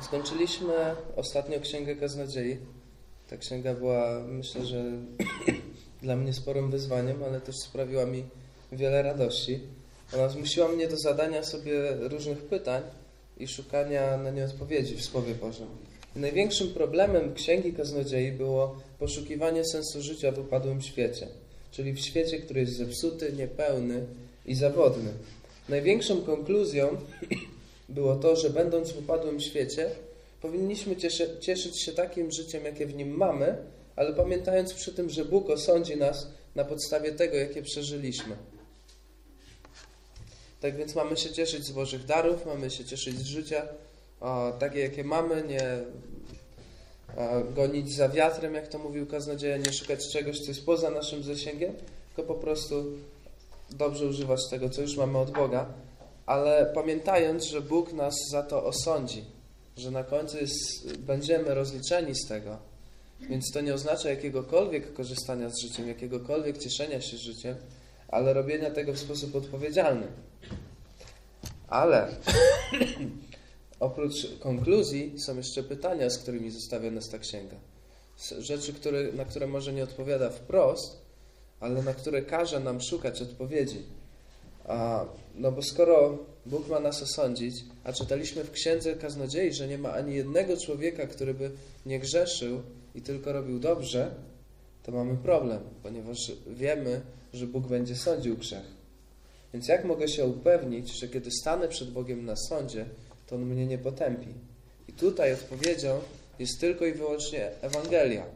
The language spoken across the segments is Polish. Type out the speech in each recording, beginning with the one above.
Skończyliśmy ostatnio Księgę Kaznodziei. Ta księga była, myślę, że dla mnie sporym wyzwaniem, ale też sprawiła mi wiele radości. Ona zmusiła mnie do zadania sobie różnych pytań i szukania na nie odpowiedzi w Słowie Bożym. I największym problemem Księgi Kaznodziei było poszukiwanie sensu życia w upadłym świecie, czyli w świecie, który jest zepsuty, niepełny i zawodny. Największą konkluzją było to, że będąc w upadłym świecie, powinniśmy cieszy, cieszyć się takim życiem, jakie w nim mamy, ale pamiętając przy tym, że Bóg osądzi nas na podstawie tego, jakie przeżyliśmy. Tak więc mamy się cieszyć z Bożych darów, mamy się cieszyć z życia, o, takie jakie mamy, nie o, gonić za wiatrem, jak to mówił kaznodzieja, nie szukać czegoś, co jest poza naszym zasięgiem, tylko po prostu dobrze używać tego, co już mamy od Boga, ale pamiętając, że Bóg nas za to osądzi, że na końcu jest, będziemy rozliczeni z tego. Więc to nie oznacza jakiegokolwiek korzystania z życiem, jakiegokolwiek cieszenia się życiem, ale robienia tego w sposób odpowiedzialny. Ale oprócz konkluzji są jeszcze pytania, z którymi zostawia nas ta księga. Rzeczy, które, na które może nie odpowiada wprost, ale na które każe nam szukać odpowiedzi. A, no bo skoro Bóg ma nas osądzić, a czytaliśmy w Księdze Kaznodziei, że nie ma ani jednego człowieka, który by nie grzeszył i tylko robił dobrze, to mamy problem, ponieważ wiemy, że Bóg będzie sądził grzech. Więc jak mogę się upewnić, że kiedy stanę przed Bogiem na sądzie, to On mnie nie potępi? I tutaj odpowiedzią jest tylko i wyłącznie Ewangelia,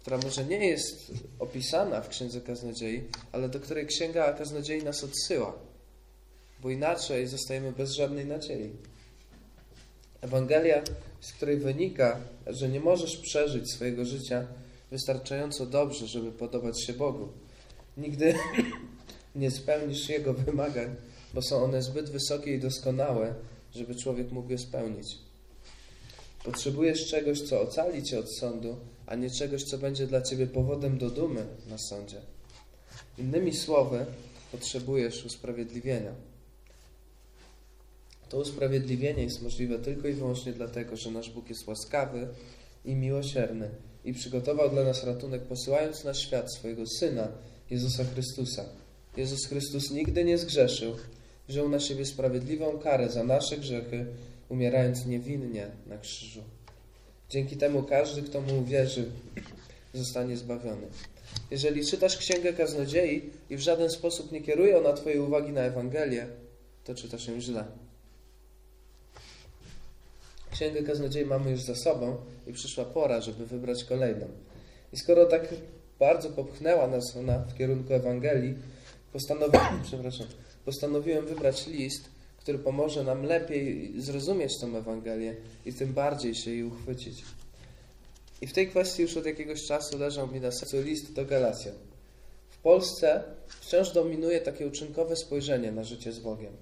która może nie jest opisana w Księdze Kaznodziei, ale do której Księga Kaznodziei nas odsyła, bo inaczej zostajemy bez żadnej nadziei. Ewangelia, z której wynika, że nie możesz przeżyć swojego życia wystarczająco dobrze, żeby podobać się Bogu. Nigdy nie spełnisz Jego wymagań, bo są one zbyt wysokie i doskonałe, żeby człowiek mógł je spełnić. Potrzebujesz czegoś, co ocali cię od sądu, a nie czegoś, co będzie dla ciebie powodem do dumy na sądzie. Innymi słowy, potrzebujesz usprawiedliwienia. To usprawiedliwienie jest możliwe tylko i wyłącznie dlatego, że nasz Bóg jest łaskawy i miłosierny i przygotował dla nas ratunek, posyłając na świat swojego Syna, Jezusa Chrystusa. Jezus Chrystus nigdy nie zgrzeszył, wziął na siebie sprawiedliwą karę za nasze grzechy, umierając niewinnie na krzyżu. Dzięki temu każdy, kto mu uwierzy, zostanie zbawiony. Jeżeli czytasz Księgę Kaznodziei i w żaden sposób nie kieruje ona Twojej uwagi na Ewangelię, to czytasz ją źle. Księgę Kaznodziei mamy już za sobą i przyszła pora, żeby wybrać kolejną. I skoro tak bardzo popchnęła nas ona w kierunku Ewangelii, postanowiłem, przepraszam, postanowiłem wybrać list, który pomoże nam lepiej zrozumieć tę Ewangelię i tym bardziej się jej uchwycić. I w tej kwestii już od jakiegoś czasu leżał mi na sercu list do Galacjan. W Polsce wciąż dominuje takie uczynkowe spojrzenie na życie z Bogiem.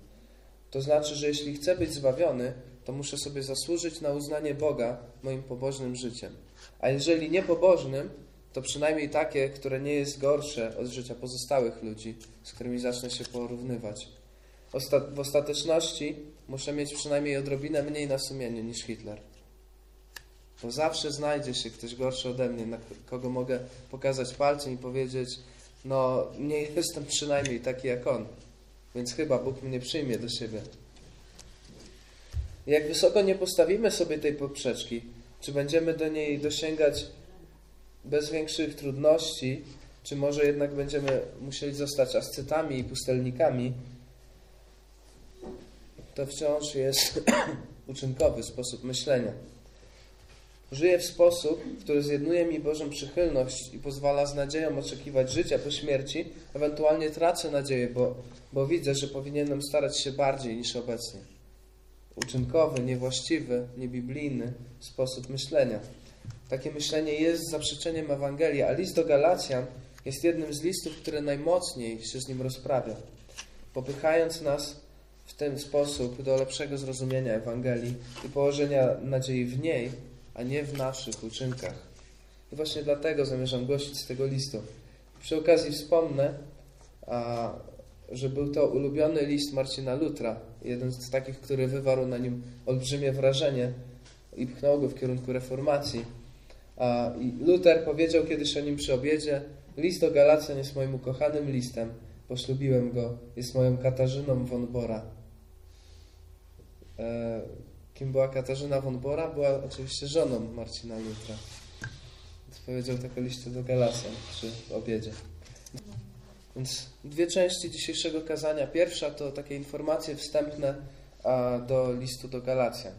To znaczy, że jeśli chcę być zbawiony, to muszę sobie zasłużyć na uznanie Boga moim pobożnym życiem. A jeżeli nie pobożnym, to przynajmniej takie, które nie jest gorsze od życia pozostałych ludzi, z którymi zacznę się porównywać. W ostateczności muszę mieć przynajmniej odrobinę mniej na sumieniu niż Hitler. Bo zawsze znajdzie się ktoś gorszy ode mnie, na kogo mogę pokazać palcem i powiedzieć, no nie jestem przynajmniej taki jak on, więc chyba Bóg mnie przyjmie do siebie. Jak wysoko nie postawimy sobie tej poprzeczki, czy będziemy do niej dosięgać bez większych trudności, czy może jednak będziemy musieli zostać ascetami i pustelnikami, to wciąż jest uczynkowy sposób myślenia. Żyję w sposób, który zjednuje mi Bożą przychylność i pozwala z nadzieją oczekiwać życia po śmierci. Ewentualnie tracę nadzieję, bo, bo widzę, że powinienem starać się bardziej niż obecnie. Uczynkowy, niewłaściwy, niebiblijny sposób myślenia. Takie myślenie jest zaprzeczeniem Ewangelii, a list do Galacjan jest jednym z listów, który najmocniej się z nim rozprawia, popychając nas w ten sposób do lepszego zrozumienia Ewangelii i położenia nadziei w niej, a nie w naszych uczynkach. I właśnie dlatego zamierzam głosić z tego listu. Przy okazji wspomnę, a, że był to ulubiony list Marcina Lutra, jeden z takich, który wywarł na nim olbrzymie wrażenie, i pchnął go w kierunku reformacji. A, Luther powiedział kiedyś o nim przy obiedzie: List do Galacjan jest moim ukochanym listem. Poślubiłem go, jest moją Katarzyną von Bora. E, kim była Katarzyna von Bora? Była oczywiście żoną Marcina Lutra. Więc powiedział tak o liście do Galacjan przy obiedzie. Więc dwie części dzisiejszego kazania. Pierwsza to takie informacje wstępne do listu do Galacjan.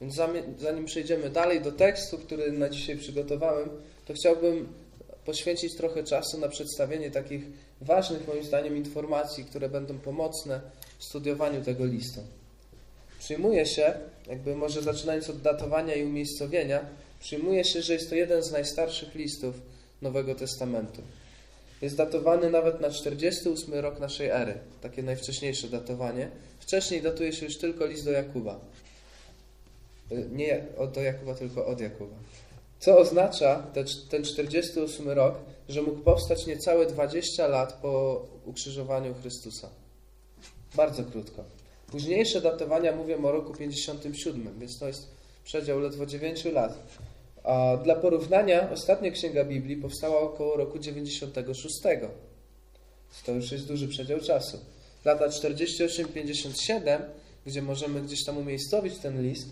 Więc zanim przejdziemy dalej do tekstu, który na dzisiaj przygotowałem, to chciałbym poświęcić trochę czasu na przedstawienie takich ważnych, moim zdaniem, informacji, które będą pomocne w studiowaniu tego listu. Przyjmuje się, jakby może zaczynając od datowania i umiejscowienia, przyjmuje się, że jest to jeden z najstarszych listów Nowego Testamentu. Jest datowany nawet na 48 rok naszej ery, takie najwcześniejsze datowanie. Wcześniej datuje się już tylko list do Jakuba. Y, nie do Jakuba, tylko od Jakuba. Co oznacza te, ten 48 rok, że mógł powstać niecałe 20 lat po ukrzyżowaniu Chrystusa. Bardzo krótko. Późniejsze datowania mówią o roku 57, więc to jest przedział ledwo 9 lat. A dla porównania, ostatnia księga Biblii powstała około roku 96. To już jest duży przedział czasu. Lata 48-57, gdzie możemy gdzieś tam umiejscowić ten list,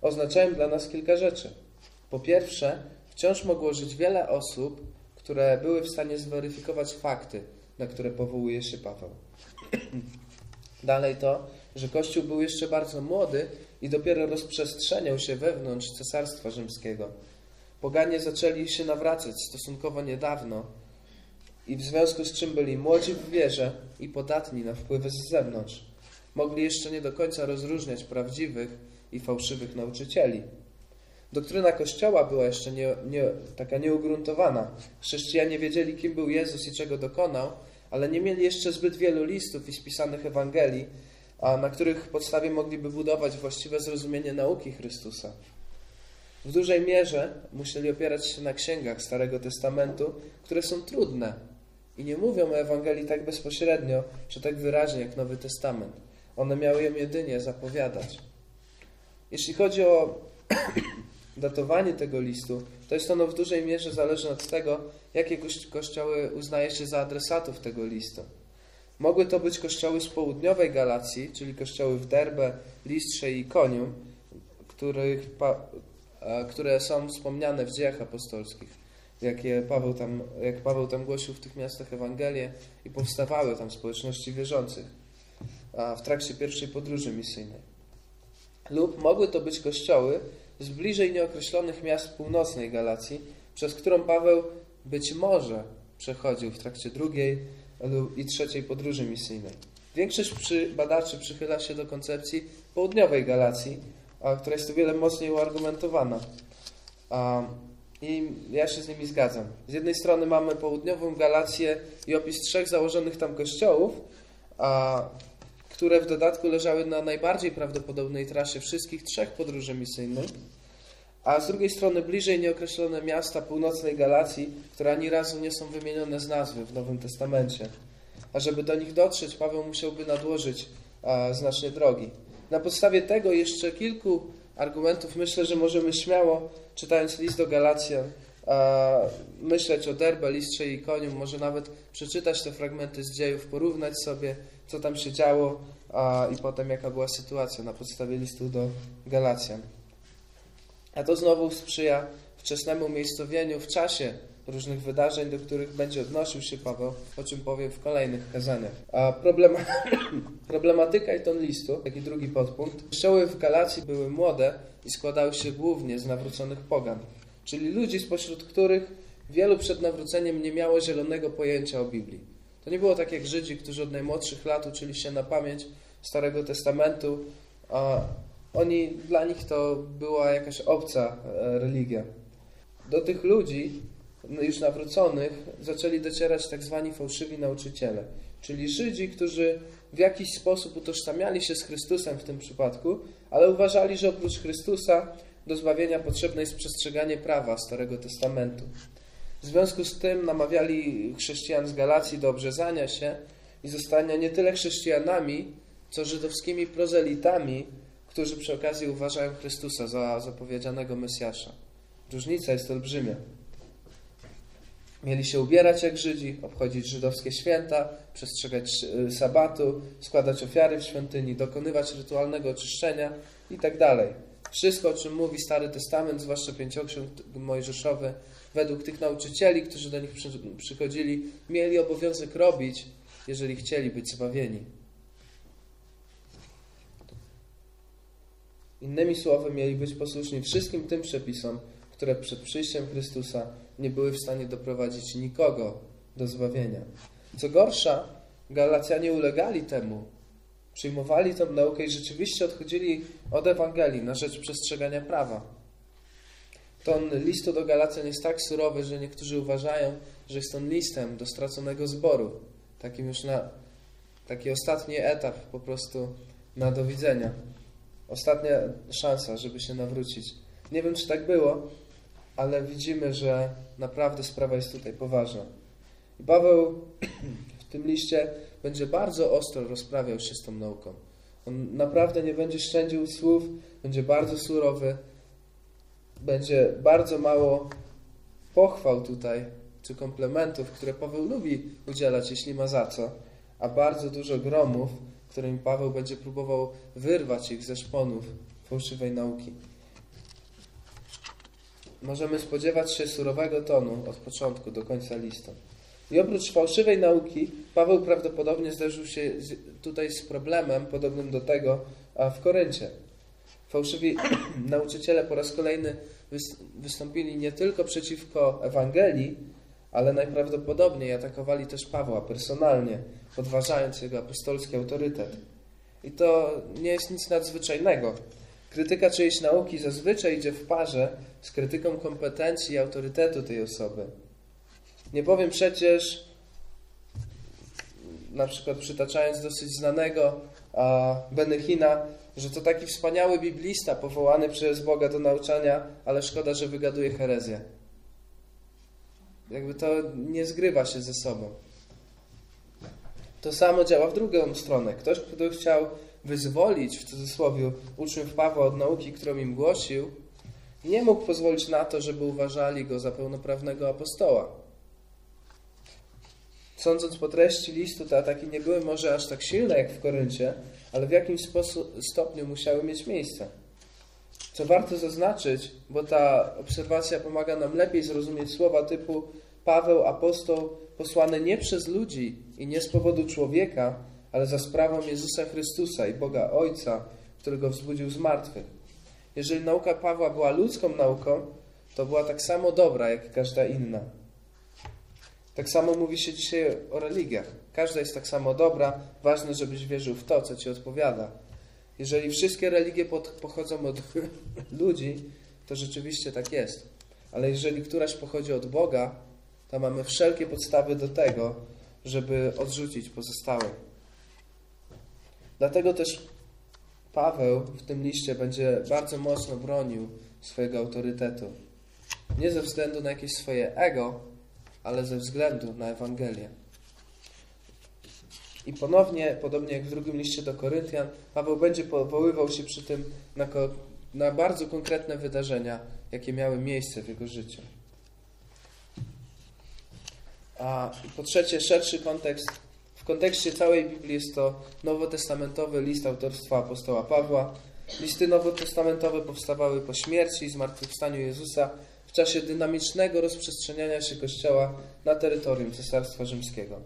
oznaczają dla nas kilka rzeczy. Po pierwsze, wciąż mogło żyć wiele osób, które były w stanie zweryfikować fakty, na które powołuje się Paweł. Dalej to, że Kościół był jeszcze bardzo młody i dopiero rozprzestrzeniał się wewnątrz Cesarstwa Rzymskiego. Poganie zaczęli się nawracać stosunkowo niedawno i w związku z czym byli młodzi w wierze i podatni na wpływy z zewnątrz. Mogli jeszcze nie do końca rozróżniać prawdziwych i fałszywych nauczycieli. Doktryna Kościoła była jeszcze nie, nie, taka nieugruntowana. Chrześcijanie wiedzieli, kim był Jezus i czego dokonał, ale nie mieli jeszcze zbyt wielu listów i spisanych Ewangelii, a na których podstawie mogliby budować właściwe zrozumienie nauki Chrystusa. W dużej mierze musieli opierać się na księgach Starego Testamentu, które są trudne i nie mówią o Ewangelii tak bezpośrednio czy tak wyraźnie jak Nowy Testament. One miały ją jedynie zapowiadać. Jeśli chodzi o datowanie tego listu, to jest ono w dużej mierze zależne od tego, jakie kościoły uznaje się za adresatów tego listu. Mogły to być kościoły z południowej Galacji, czyli kościoły w Derbe, Listrze i Koniu, których, które są wspomniane w dziejach apostolskich, jakie Paweł tam, jak Paweł tam głosił w tych miastach Ewangelię i powstawały tam społeczności wierzących w trakcie pierwszej podróży misyjnej. Lub mogły to być kościoły z bliżej nieokreślonych miast północnej Galacji, przez którą Paweł być może przechodził w trakcie drugiej i trzeciej podróży misyjnej. Większość badaczy przychyla się do koncepcji południowej Galacji, która jest o wiele mocniej uargumentowana. I ja się z nimi zgadzam. Z jednej strony mamy południową Galację i opis trzech założonych tam kościołów, które w dodatku leżały na najbardziej prawdopodobnej trasie wszystkich trzech podróży misyjnych, a z drugiej strony bliżej nieokreślone miasta północnej Galacji, które ani razu nie są wymienione z nazwy w Nowym Testamencie. A żeby do nich dotrzeć, Paweł musiałby nadłożyć znacznie drogi. Na podstawie tego jeszcze kilku argumentów myślę, że możemy śmiało, czytając list do Galacjan, myśleć o Derbe, Listrze i Koniu, może nawet przeczytać te fragmenty z dziejów, porównać sobie, co tam się działo i potem jaka była sytuacja na podstawie listu do Galacjan. A to znowu sprzyja wczesnemu umiejscowieniu w czasie różnych wydarzeń, do których będzie odnosił się Paweł, o czym powiem w kolejnych kazaniach. A problema, problematyka i ton listu, taki drugi podpunkt. Kościoły w Galacji były młode i składały się głównie z nawróconych pogan, czyli ludzi, spośród których wielu przed nawróceniem nie miało zielonego pojęcia o Biblii. To nie było tak jak Żydzi, którzy od najmłodszych lat uczyli się na pamięć Starego Testamentu, a oni, dla nich to była jakaś obca e, religia. Do tych ludzi, już nawróconych, zaczęli docierać tak zwani fałszywi nauczyciele, czyli Żydzi, którzy w jakiś sposób utożsamiali się z Chrystusem w tym przypadku, ale uważali, że oprócz Chrystusa do zbawienia potrzebne jest przestrzeganie prawa Starego Testamentu. W związku z tym namawiali chrześcijan z Galacji do obrzezania się i zostania nie tyle chrześcijanami, co żydowskimi prozelitami, którzy przy okazji uważają Chrystusa za zapowiedzianego Mesjasza. Różnica jest olbrzymia. Mieli się ubierać jak Żydzi, obchodzić żydowskie święta, przestrzegać y, sabatu, składać ofiary w świątyni, dokonywać rytualnego oczyszczenia itd. Tak Wszystko, o czym mówi Stary Testament, zwłaszcza pięcioksiąg mojżeszowy, według tych nauczycieli, którzy do nich przychodzili, mieli obowiązek robić, jeżeli chcieli być zbawieni. Innymi słowy, mieli być posłuszni wszystkim tym przepisom, które przed przyjściem Chrystusa nie były w stanie doprowadzić nikogo do zbawienia. Co gorsza, Galacjanie ulegali temu, przyjmowali tę naukę i rzeczywiście odchodzili od Ewangelii na rzecz przestrzegania prawa. Ton listu do Galacjan jest tak surowy, że niektórzy uważają, że jest on listem do straconego zboru. Takim już na taki ostatni etap po prostu na do widzenia. Ostatnia szansa, żeby się nawrócić. Nie wiem, czy tak było, ale widzimy, że naprawdę sprawa jest tutaj poważna. I Paweł w tym liście będzie bardzo ostro rozprawiał się z tą nauką. On naprawdę nie będzie szczędził słów, będzie bardzo surowy, będzie bardzo mało pochwał tutaj, czy komplementów, które Paweł lubi udzielać, jeśli ma za co, a bardzo dużo gromów, którymi Paweł będzie próbował wyrwać ich ze szponów fałszywej nauki możemy spodziewać się surowego tonu od początku do końca listu. I oprócz fałszywej nauki, Paweł prawdopodobnie zderzył się tutaj z problemem podobnym do tego w Koryncie. Fałszywi nauczyciele po raz kolejny wystąpili nie tylko przeciwko Ewangelii, ale najprawdopodobniej atakowali też Pawła personalnie, podważając jego apostolski autorytet. I to nie jest nic nadzwyczajnego. Krytyka czyjejś nauki zazwyczaj idzie w parze z krytyką kompetencji i autorytetu tej osoby. Nie powiem przecież, na przykład przytaczając dosyć znanego Benechina, że to taki wspaniały biblista powołany przez Boga do nauczania, ale szkoda, że wygaduje herezję. Jakby to nie się ze sobą. To samo działa w drugą stronę. Ktoś, kto chciał wyzwolić, w cudzysłowie, uczniów Pawła od nauki, którą im głosił, nie mógł pozwolić na to, żeby uważali go za pełnoprawnego apostoła. Sądząc po treści listu, te ataki nie były może aż tak silne jak w Koryncie, ale w jakimś stopniu musiały mieć miejsce. Co warto zaznaczyć, bo ta obserwacja pomaga nam lepiej zrozumieć słowa typu Paweł, apostoł, posłany nie przez ludzi i nie z powodu człowieka, ale za sprawą Jezusa Chrystusa i Boga Ojca, którego wzbudził z martwych. Jeżeli nauka Pawła była ludzką nauką, to była tak samo dobra, jak każda inna. Tak samo mówi się dzisiaj o religiach. Każda jest tak samo dobra, ważne, żebyś wierzył w to, co ci odpowiada. Jeżeli wszystkie religie pochodzą od ludzi, to rzeczywiście tak jest. Ale jeżeli któraś pochodzi od Boga, to mamy wszelkie podstawy do tego, żeby odrzucić pozostałe. Dlatego też Paweł w tym liście będzie bardzo mocno bronił swojego autorytetu. Nie ze względu na jakieś swoje ego, ale ze względu na Ewangelię. I ponownie, podobnie jak w drugim liście do Koryntian, Paweł będzie powoływał się przy tym na, na bardzo konkretne wydarzenia, jakie miały miejsce w jego życiu. A po trzecie, szerszy kontekst kontekście całej Biblii jest to nowotestamentowy list autorstwa apostoła Pawła. Listy nowotestamentowe powstawały po śmierci i zmartwychwstaniu Jezusa w czasie dynamicznego rozprzestrzeniania się Kościoła na terytorium Cesarstwa Rzymskiego.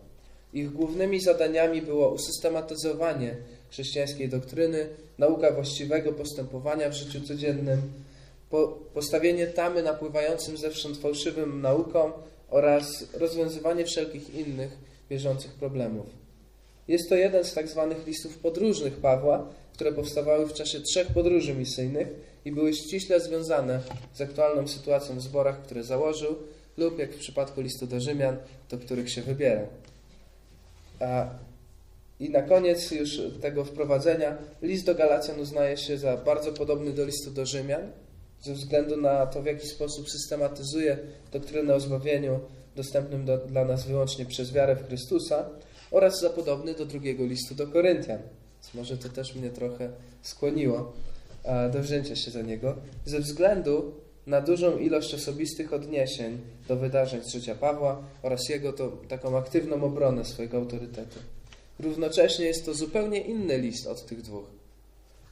Ich głównymi zadaniami było usystematyzowanie chrześcijańskiej doktryny, nauka właściwego postępowania w życiu codziennym, postawienie tamy napływającym zewsząd fałszywym naukom oraz rozwiązywanie wszelkich innych bieżących problemów. Jest to jeden z tak zwanych listów podróżnych Pawła, które powstawały w czasie trzech podróży misyjnych i były ściśle związane z aktualną sytuacją w zborach, które założył lub, jak w przypadku listu do Rzymian, do których się wybiera. A i na koniec już tego wprowadzenia, list do Galacjan uznaje się za bardzo podobny do listu do Rzymian, ze względu na to, w jaki sposób systematyzuje doktrynę o zbawieniu dostępnym do, dla nas wyłącznie przez wiarę w Chrystusa oraz za podobny do drugiego listu do Koryntian. Więc może to też mnie trochę skłoniło. do wzięcia się za niego, ze względu na dużą ilość osobistych odniesień do wydarzeń z życia Pawła oraz jego to, taką aktywną obronę swojego autorytetu. Równocześnie jest to zupełnie inny list od tych dwóch.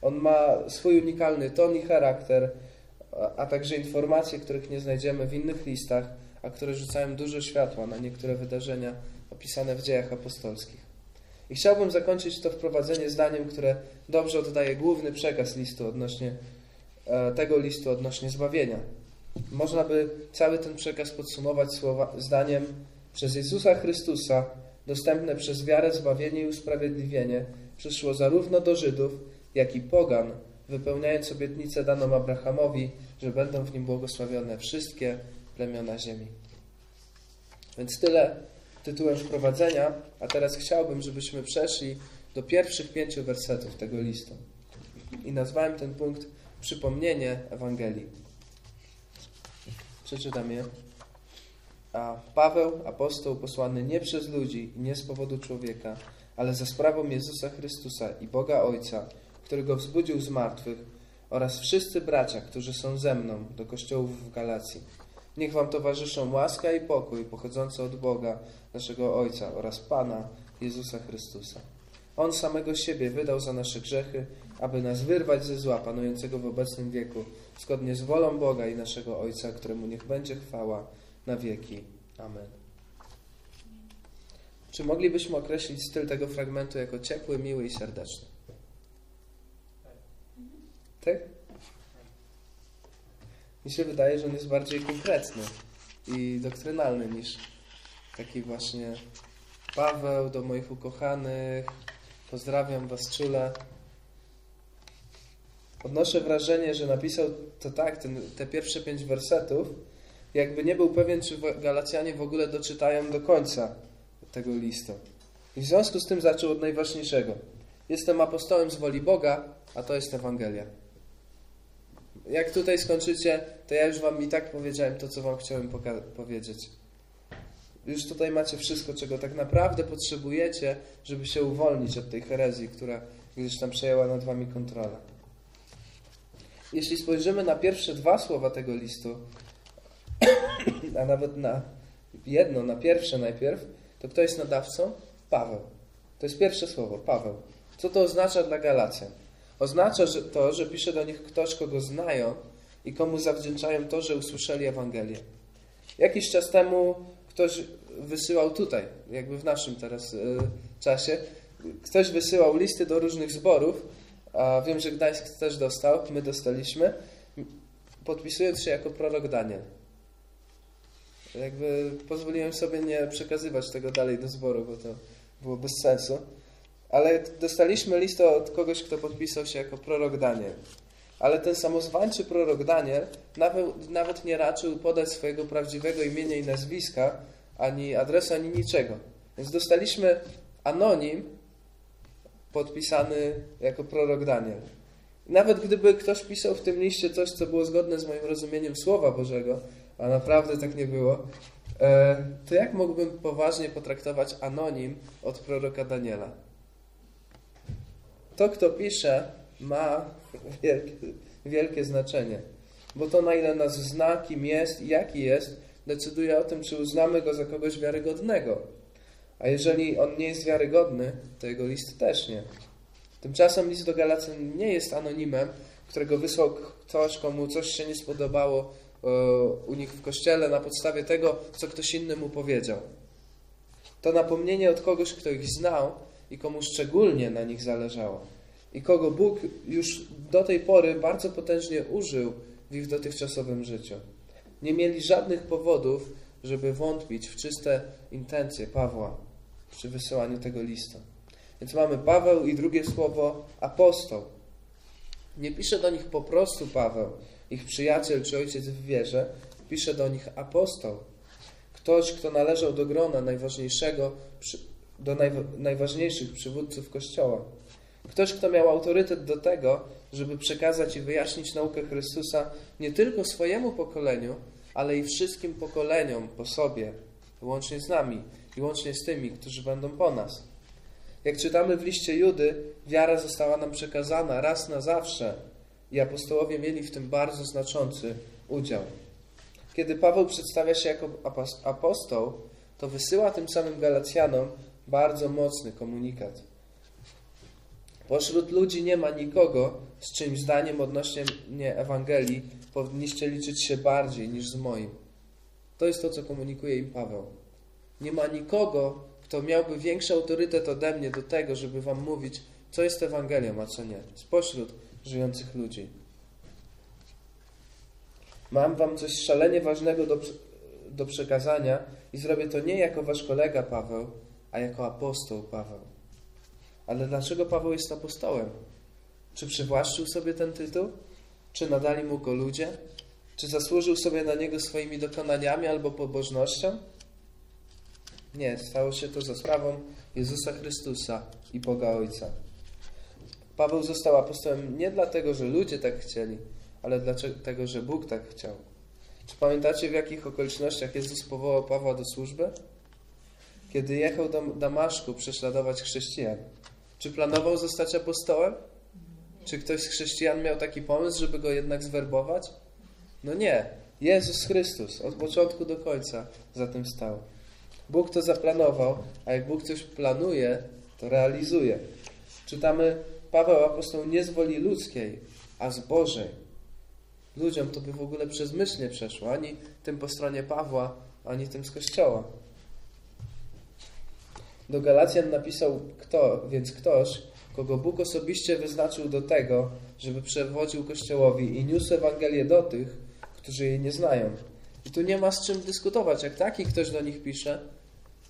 On ma swój unikalny ton i charakter, a także informacje, których nie znajdziemy w innych listach, a które rzucają dużo światła na niektóre wydarzenia opisane w dziejach apostolskich. I chciałbym zakończyć to wprowadzenie zdaniem, które dobrze oddaje główny przekaz listu odnośnie e, tego listu odnośnie zbawienia. Można by cały ten przekaz podsumować słowa, zdaniem przez Jezusa Chrystusa dostępne przez wiarę zbawienie i usprawiedliwienie przyszło zarówno do Żydów, jak i pogan, wypełniając obietnicę daną Abrahamowi, że będą w nim błogosławione wszystkie plemiona ziemi. Więc tyle tytułem wprowadzenia, a teraz chciałbym, żebyśmy przeszli do pierwszych pięciu wersetów tego listu. I nazwałem ten punkt Przypomnienie Ewangelii. Przeczytam je. A Paweł, apostoł posłany nie przez ludzi i nie z powodu człowieka, ale za sprawą Jezusa Chrystusa i Boga Ojca, który go wzbudził z martwych, oraz wszyscy bracia, którzy są ze mną do kościołów w Galacji. Niech wam towarzyszą łaska i pokój pochodzące od Boga, naszego Ojca oraz Pana Jezusa Chrystusa. On samego siebie wydał za nasze grzechy, aby nas wyrwać ze zła panującego w obecnym wieku, zgodnie z wolą Boga i naszego Ojca, któremu niech będzie chwała na wieki. Amen. Czy moglibyśmy określić styl tego fragmentu jako ciepły, miły i serdeczny? Tak? Mi się wydaje, że on jest bardziej konkretny i doktrynalny niż taki właśnie Paweł do moich ukochanych, pozdrawiam Was czule. Odnoszę wrażenie, że napisał to tak, ten, te pierwsze pięć wersetów, jakby nie był pewien, czy Galacjanie w ogóle doczytają do końca tego listu. I w związku z tym zaczął od najważniejszego. Jestem apostołem z woli Boga, a to jest Ewangelia. Jak tutaj skończycie, to ja już wam i tak powiedziałem to, co wam chciałem powiedzieć. Już tutaj macie wszystko, czego tak naprawdę potrzebujecie, żeby się uwolnić od tej herezji, która gdzieś tam przejęła nad wami kontrolę. Jeśli spojrzymy na pierwsze dwa słowa tego listu, a nawet na jedno, na pierwsze najpierw, to kto jest nadawcą? Paweł. To jest pierwsze słowo, Paweł. Co to oznacza dla Galacjan? Oznacza że to, że pisze do nich ktoś, kogo znają i komu zawdzięczają to, że usłyszeli Ewangelię. Jakiś czas temu ktoś wysyłał tutaj, jakby w naszym teraz y, czasie, ktoś wysyłał listy do różnych zborów, a wiem, że Gdańsk też dostał, my dostaliśmy, podpisując się jako prorok Daniel. Jakby pozwoliłem sobie nie przekazywać tego dalej do zboru, bo to było bez sensu. Ale dostaliśmy list od kogoś, kto podpisał się jako prorok Daniel. Ale ten samozwańczy prorok Daniel nawet, nawet nie raczył podać swojego prawdziwego imienia i nazwiska, ani adresu, ani niczego. Więc dostaliśmy anonim podpisany jako prorok Daniel. Nawet gdyby ktoś pisał w tym liście coś, co było zgodne z moim rozumieniem Słowa Bożego, a naprawdę tak nie było, e, to jak mógłbym poważnie potraktować anonim od proroka Daniela? To, kto pisze, ma wielkie, wielkie znaczenie. Bo to, na ile nas zna, kim jest i jaki jest, decyduje o tym, czy uznamy go za kogoś wiarygodnego. A jeżeli on nie jest wiarygodny, to jego list też nie. Tymczasem list do Galacjan nie jest anonimem, którego wysłał ktoś, komu coś się nie spodobało e, u nich w kościele na podstawie tego, co ktoś inny mu powiedział. To napomnienie od kogoś, kto ich znał i komu szczególnie na nich zależało. I kogo Bóg już do tej pory bardzo potężnie użył w ich dotychczasowym życiu. Nie mieli żadnych powodów, żeby wątpić w czyste intencje Pawła przy wysyłaniu tego listu. Więc mamy Paweł i drugie słowo apostoł. Nie pisze do nich po prostu Paweł, ich przyjaciel czy ojciec w wierze, pisze do nich apostoł. Ktoś, kto należał do grona najważniejszego, do najważniejszych przywódców Kościoła. Ktoś, kto miał autorytet do tego, żeby przekazać i wyjaśnić naukę Chrystusa nie tylko swojemu pokoleniu, ale i wszystkim pokoleniom po sobie, łącznie z nami i łącznie z tymi, którzy będą po nas. Jak czytamy w liście Judy, wiara została nam przekazana raz na zawsze i apostołowie mieli w tym bardzo znaczący udział. Kiedy Paweł przedstawia się jako apostoł, to wysyła tym samym Galacjanom bardzo mocny komunikat. Pośród ludzi nie ma nikogo, z czym zdaniem odnośnie mnie Ewangelii powinniście liczyć się bardziej niż z moim. To jest to, co komunikuje im Paweł. Nie ma nikogo, kto miałby większy autorytet ode mnie do tego, żeby wam mówić, co jest Ewangelią, a co nie. Spośród żyjących ludzi. Mam wam coś szalenie ważnego do, do przekazania i zrobię to nie jako wasz kolega Paweł, a jako apostoł Paweł. Ale dlaczego Paweł jest apostołem? Czy przywłaszczył sobie ten tytuł? Czy nadali mu go ludzie? Czy zasłużył sobie na niego swoimi dokonaniami albo pobożnością? Nie, stało się to za sprawą Jezusa Chrystusa i Boga Ojca. Paweł został apostołem nie dlatego, że ludzie tak chcieli, ale dlatego, że Bóg tak chciał. Czy pamiętacie, w jakich okolicznościach Jezus powołał Pawła do służby? Kiedy jechał do Damaszku prześladować chrześcijan. Czy planował zostać apostołem? Czy ktoś z chrześcijan miał taki pomysł, żeby go jednak zwerbować? No nie. Jezus Chrystus od początku do końca za tym stał. Bóg to zaplanował, a jak Bóg coś planuje, to realizuje. Czytamy, Paweł apostoł nie z woli ludzkiej, a z Bożej. Ludziom to by w ogóle przez myśl nie przeszło, ani tym po stronie Pawła, ani tym z Kościoła. Do Galacjan napisał kto, więc ktoś, kogo Bóg osobiście wyznaczył do tego, żeby przewodził Kościołowi i niósł Ewangelię do tych, którzy jej nie znają. I tu nie ma z czym dyskutować. Jak taki ktoś do nich pisze,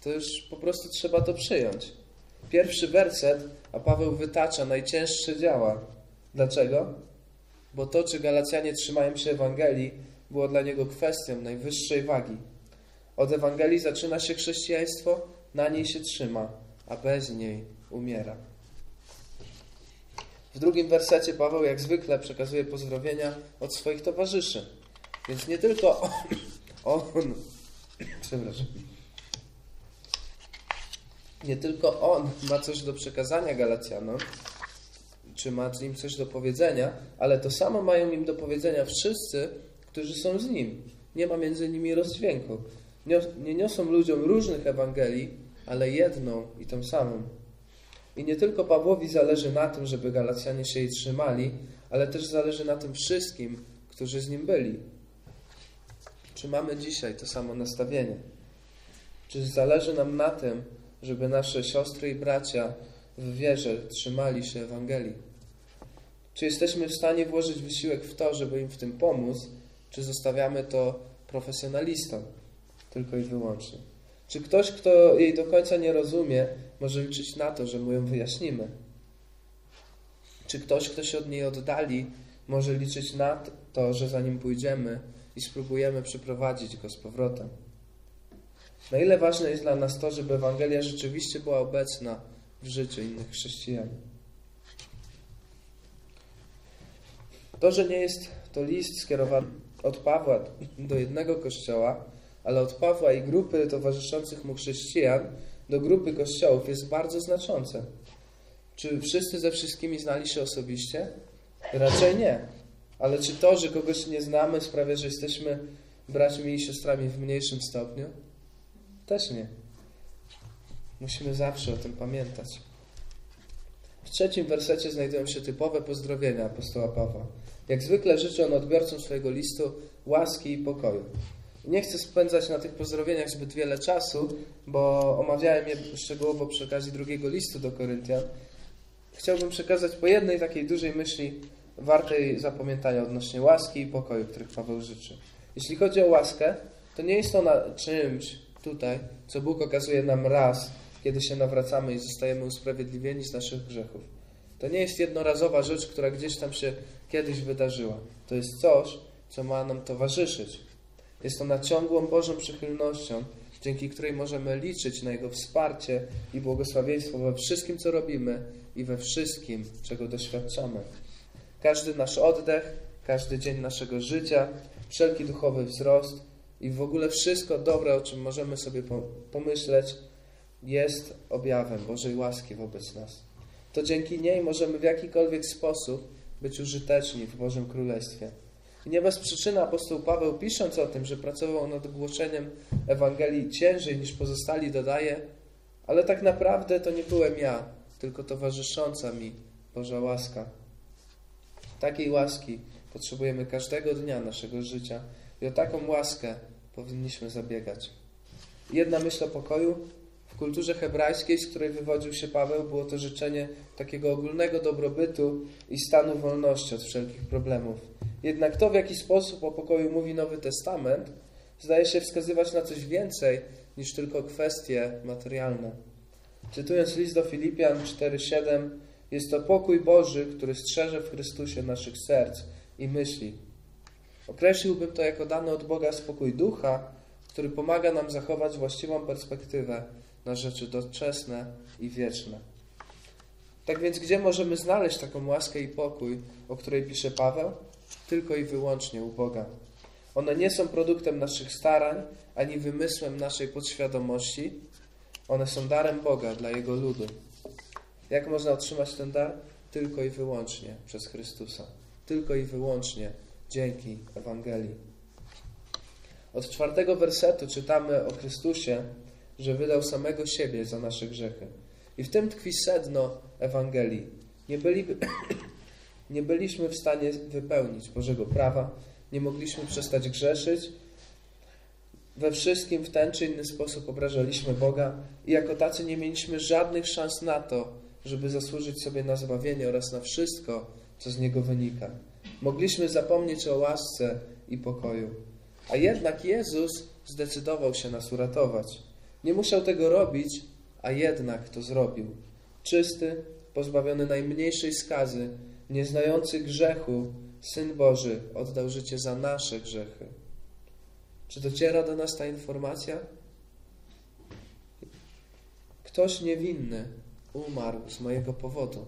to już po prostu trzeba to przyjąć. Pierwszy werset, a Paweł wytacza najcięższe działa. Dlaczego? Bo to, czy Galacjanie trzymają się Ewangelii, było dla niego kwestią najwyższej wagi. Od Ewangelii zaczyna się chrześcijaństwo, na niej się trzyma, a bez niej umiera. W drugim wersecie Paweł jak zwykle przekazuje pozdrowienia od swoich towarzyszy. Więc nie tylko on, on przepraszam, nie tylko on ma coś do przekazania Galacjanom, czy ma im coś do powiedzenia, ale to samo mają im do powiedzenia wszyscy, którzy są z nim. Nie ma między nimi rozdźwięku. Nie niosą ludziom różnych Ewangelii, ale jedną i tą samą. I nie tylko Pawłowi zależy na tym, żeby Galacjanie się jej trzymali, ale też zależy na tym wszystkim, którzy z nim byli. Czy mamy dzisiaj to samo nastawienie? Czy zależy nam na tym, żeby nasze siostry i bracia w wierze trzymali się Ewangelii? Czy jesteśmy w stanie włożyć wysiłek w to, żeby im w tym pomóc, czy zostawiamy to profesjonalistom tylko i wyłącznie? Czy ktoś, kto jej do końca nie rozumie, może liczyć na to, że mu ją wyjaśnimy? Czy ktoś, kto się od niej oddali, może liczyć na to, że za nim pójdziemy i spróbujemy przyprowadzić go z powrotem? Na ile ważne jest dla nas to, żeby Ewangelia rzeczywiście była obecna w życiu innych chrześcijan? To, że nie jest to list skierowany od Pawła do jednego kościoła, ale od Pawła i grupy towarzyszących mu chrześcijan do grupy kościołów jest bardzo znaczące. Czy wszyscy ze wszystkimi znali się osobiście? Raczej nie. Ale czy to, że kogoś nie znamy, sprawia, że jesteśmy braćmi i siostrami w mniejszym stopniu? Też nie. Musimy zawsze o tym pamiętać. W trzecim wersecie znajdują się typowe pozdrowienia apostoła Pawła. Jak zwykle życzy on odbiorcom swojego listu łaski i pokoju. Nie chcę spędzać na tych pozdrowieniach zbyt wiele czasu, bo omawiałem je szczegółowo przy okazji drugiego listu do Koryntian. Chciałbym przekazać po jednej takiej dużej myśli wartej zapamiętania odnośnie łaski i pokoju, których Paweł życzy. Jeśli chodzi o łaskę, to nie jest ona czymś tutaj, co Bóg okazuje nam raz, kiedy się nawracamy i zostajemy usprawiedliwieni z naszych grzechów. To nie jest jednorazowa rzecz, która gdzieś tam się kiedyś wydarzyła. To jest coś, co ma nam towarzyszyć. Jest ona ciągłą Bożą przychylnością, dzięki której możemy liczyć na Jego wsparcie i błogosławieństwo we wszystkim, co robimy i we wszystkim, czego doświadczamy. Każdy nasz oddech, każdy dzień naszego życia, wszelki duchowy wzrost i w ogóle wszystko dobre, o czym możemy sobie pomyśleć, jest objawem Bożej łaski wobec nas. To dzięki niej możemy w jakikolwiek sposób być użyteczni w Bożym Królestwie. Nie bez przyczyny apostoł Paweł, pisząc o tym, że pracował nad głoszeniem Ewangelii ciężej niż pozostali, dodaje, ale tak naprawdę to nie byłem ja, tylko towarzysząca mi Boża łaska. Takiej łaski potrzebujemy każdego dnia naszego życia i o taką łaskę powinniśmy zabiegać. Jedna myśl o pokoju. W kulturze hebrajskiej, z której wywodził się Paweł, było to życzenie takiego ogólnego dobrobytu i stanu wolności od wszelkich problemów. Jednak to, w jaki sposób o pokoju mówi Nowy Testament, zdaje się wskazywać na coś więcej niż tylko kwestie materialne. Cytując list do Filipian 4:7, jest to pokój Boży, który strzeże w Chrystusie naszych serc i myśli. Określiłbym to jako dany od Boga spokój ducha, który pomaga nam zachować właściwą perspektywę na rzeczy doczesne i wieczne. Tak więc, gdzie możemy znaleźć taką łaskę i pokój, o której pisze Paweł? Tylko i wyłącznie u Boga. One nie są produktem naszych starań, ani wymysłem naszej podświadomości. One są darem Boga dla Jego ludu. Jak można otrzymać ten dar? Tylko i wyłącznie przez Chrystusa. Tylko i wyłącznie dzięki Ewangelii. Od czwartego wersetu czytamy o Chrystusie, że wydał samego siebie za nasze grzechy. I w tym tkwi sedno Ewangelii. Nie, byli, nie byliśmy w stanie wypełnić Bożego prawa, nie mogliśmy przestać grzeszyć. We wszystkim w ten czy inny sposób obrażaliśmy Boga i jako tacy nie mieliśmy żadnych szans na to, żeby zasłużyć sobie na zbawienie oraz na wszystko, co z niego wynika. Mogliśmy zapomnieć o łasce i pokoju. A jednak Jezus zdecydował się nas uratować. Nie musiał tego robić, a jednak to zrobił. Czysty, pozbawiony najmniejszej skazy, nieznający grzechu, Syn Boży oddał życie za nasze grzechy. Czy dociera do nas ta informacja? Ktoś niewinny umarł z mojego powodu.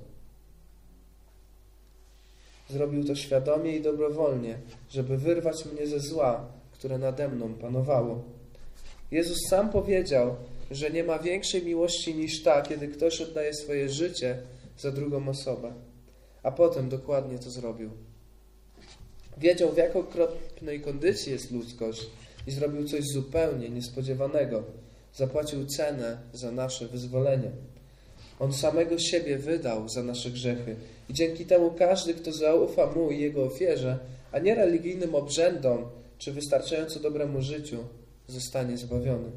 Zrobił to świadomie i dobrowolnie, żeby wyrwać mnie ze zła, które nade mną panowało. Jezus sam powiedział, że nie ma większej miłości niż ta, kiedy ktoś oddaje swoje życie za drugą osobę. A potem dokładnie to zrobił. Wiedział, w jak okropnej kondycji jest ludzkość i zrobił coś zupełnie niespodziewanego. Zapłacił cenę za nasze wyzwolenie. On samego siebie wydał za nasze grzechy i dzięki temu każdy, kto zaufa Mu i Jego ofierze, a nie religijnym obrzędom czy wystarczająco dobremu życiu, zostanie zbawiony.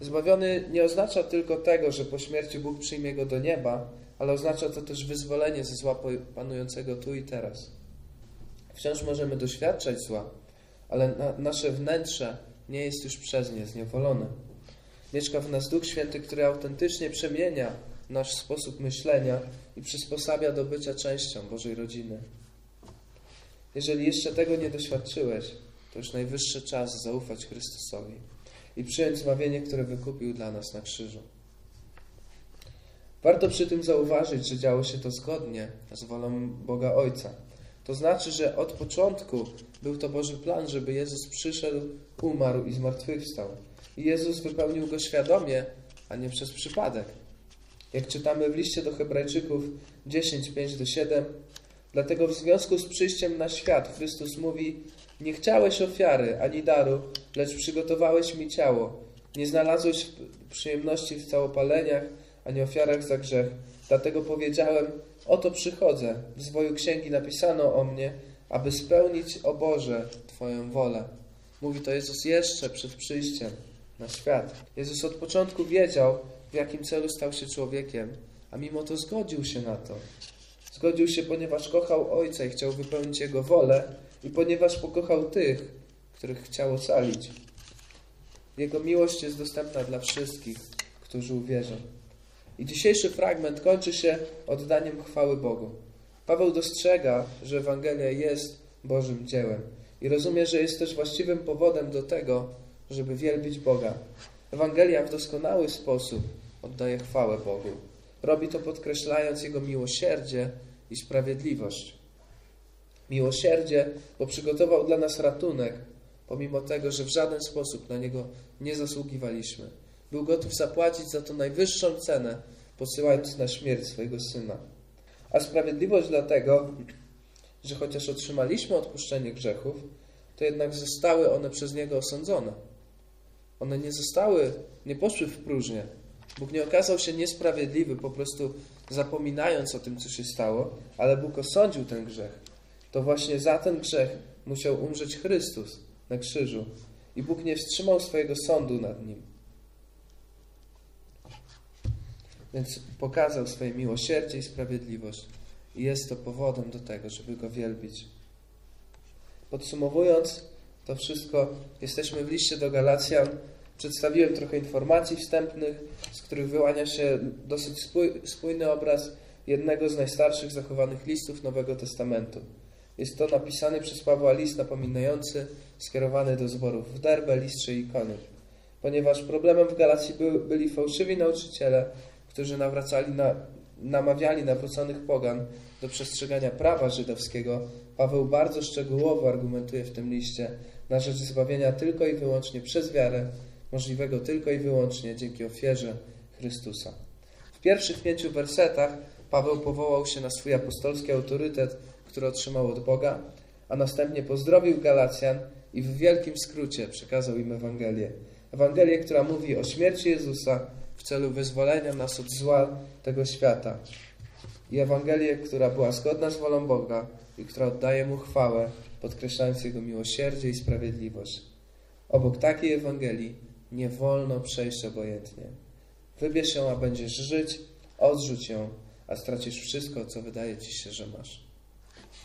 Zbawiony nie oznacza tylko tego, że po śmierci Bóg przyjmie go do nieba, ale oznacza to też wyzwolenie ze zła panującego tu i teraz. Wciąż możemy doświadczać zła, ale na, nasze wnętrze nie jest już przez nie zniewolone. Mieszka w nas Duch Święty, który autentycznie przemienia nasz sposób myślenia i przysposabia do bycia częścią Bożej rodziny. Jeżeli jeszcze tego nie doświadczyłeś, to już najwyższy czas zaufać Chrystusowi i przyjąć zbawienie, które wykupił dla nas na krzyżu. Warto przy tym zauważyć, że działo się to zgodnie z wolą Boga Ojca. To znaczy, że od początku był to Boży plan, żeby Jezus przyszedł, umarł i zmartwychwstał. I Jezus wypełnił go świadomie, a nie przez przypadek. Jak czytamy w liście do Hebrajczyków 10, 5 do 7, dlatego w związku z przyjściem na świat Chrystus mówi: Nie chciałeś ofiary ani daru, lecz przygotowałeś mi ciało. Nie znalazłeś przyjemności w całopaleniach ani ofiarach za grzech. Dlatego powiedziałem: Oto przychodzę. W zwoju księgi napisano o mnie, aby spełnić, o Boże, Twoją wolę. Mówi to Jezus jeszcze przed przyjściem na świat. Jezus od początku wiedział, w jakim celu stał się człowiekiem, a mimo to zgodził się na to. Zgodził się, ponieważ kochał Ojca i chciał wypełnić Jego wolę i ponieważ pokochał tych, których chciał ocalić. Jego miłość jest dostępna dla wszystkich, którzy uwierzą. I dzisiejszy fragment kończy się oddaniem chwały Bogu. Paweł dostrzega, że Ewangelia jest Bożym dziełem i rozumie, że jest też właściwym powodem do tego, żeby wielbić Boga. Ewangelia w doskonały sposób oddaje chwałę Bogu. Robi to podkreślając Jego miłosierdzie i sprawiedliwość. Miłosierdzie, bo przygotował dla nas ratunek, pomimo tego, że w żaden sposób na Niego nie zasługiwaliśmy. Był gotów zapłacić za to najwyższą cenę, posyłając na śmierć swojego Syna. A sprawiedliwość dlatego, że chociaż otrzymaliśmy odpuszczenie grzechów, to jednak zostały one przez Niego osądzone. One nie zostały, nie poszły w próżnię. Bóg nie okazał się niesprawiedliwy, po prostu zapominając o tym, co się stało, ale Bóg osądził ten grzech. To właśnie za ten grzech musiał umrzeć Chrystus na krzyżu. I Bóg nie wstrzymał swojego sądu nad nim. Więc pokazał swoje miłosierdzie i sprawiedliwość. I jest to powodem do tego, żeby Go wielbić. Podsumowując to wszystko, jesteśmy w liście do Galacjan. Przedstawiłem trochę informacji wstępnych, z których wyłania się dosyć spójny obraz jednego z najstarszych zachowanych listów Nowego Testamentu. Jest to napisany przez Pawła list napominający, skierowany do zborów w Derbe, Listrze i Ikony. Ponieważ problemem w Galacji by, byli fałszywi nauczyciele, którzy nawracali na, namawiali nawróconych pogan do przestrzegania prawa żydowskiego, Paweł bardzo szczegółowo argumentuje w tym liście na rzecz zbawienia tylko i wyłącznie przez wiarę, możliwego tylko i wyłącznie dzięki ofierze Chrystusa. W pierwszych pięciu wersetach Paweł powołał się na swój apostolski autorytet, który otrzymał od Boga, a następnie pozdrowił Galacjan i w wielkim skrócie przekazał im Ewangelię. Ewangelię, która mówi o śmierci Jezusa w celu wyzwolenia nas od zła tego świata. I Ewangelię, która była zgodna z wolą Boga i która oddaje Mu chwałę, podkreślając Jego miłosierdzie i sprawiedliwość. Obok takiej Ewangelii nie wolno przejść obojętnie. Wybierz ją, a będziesz żyć, odrzuć ją, a stracisz wszystko, co wydaje ci się, że masz.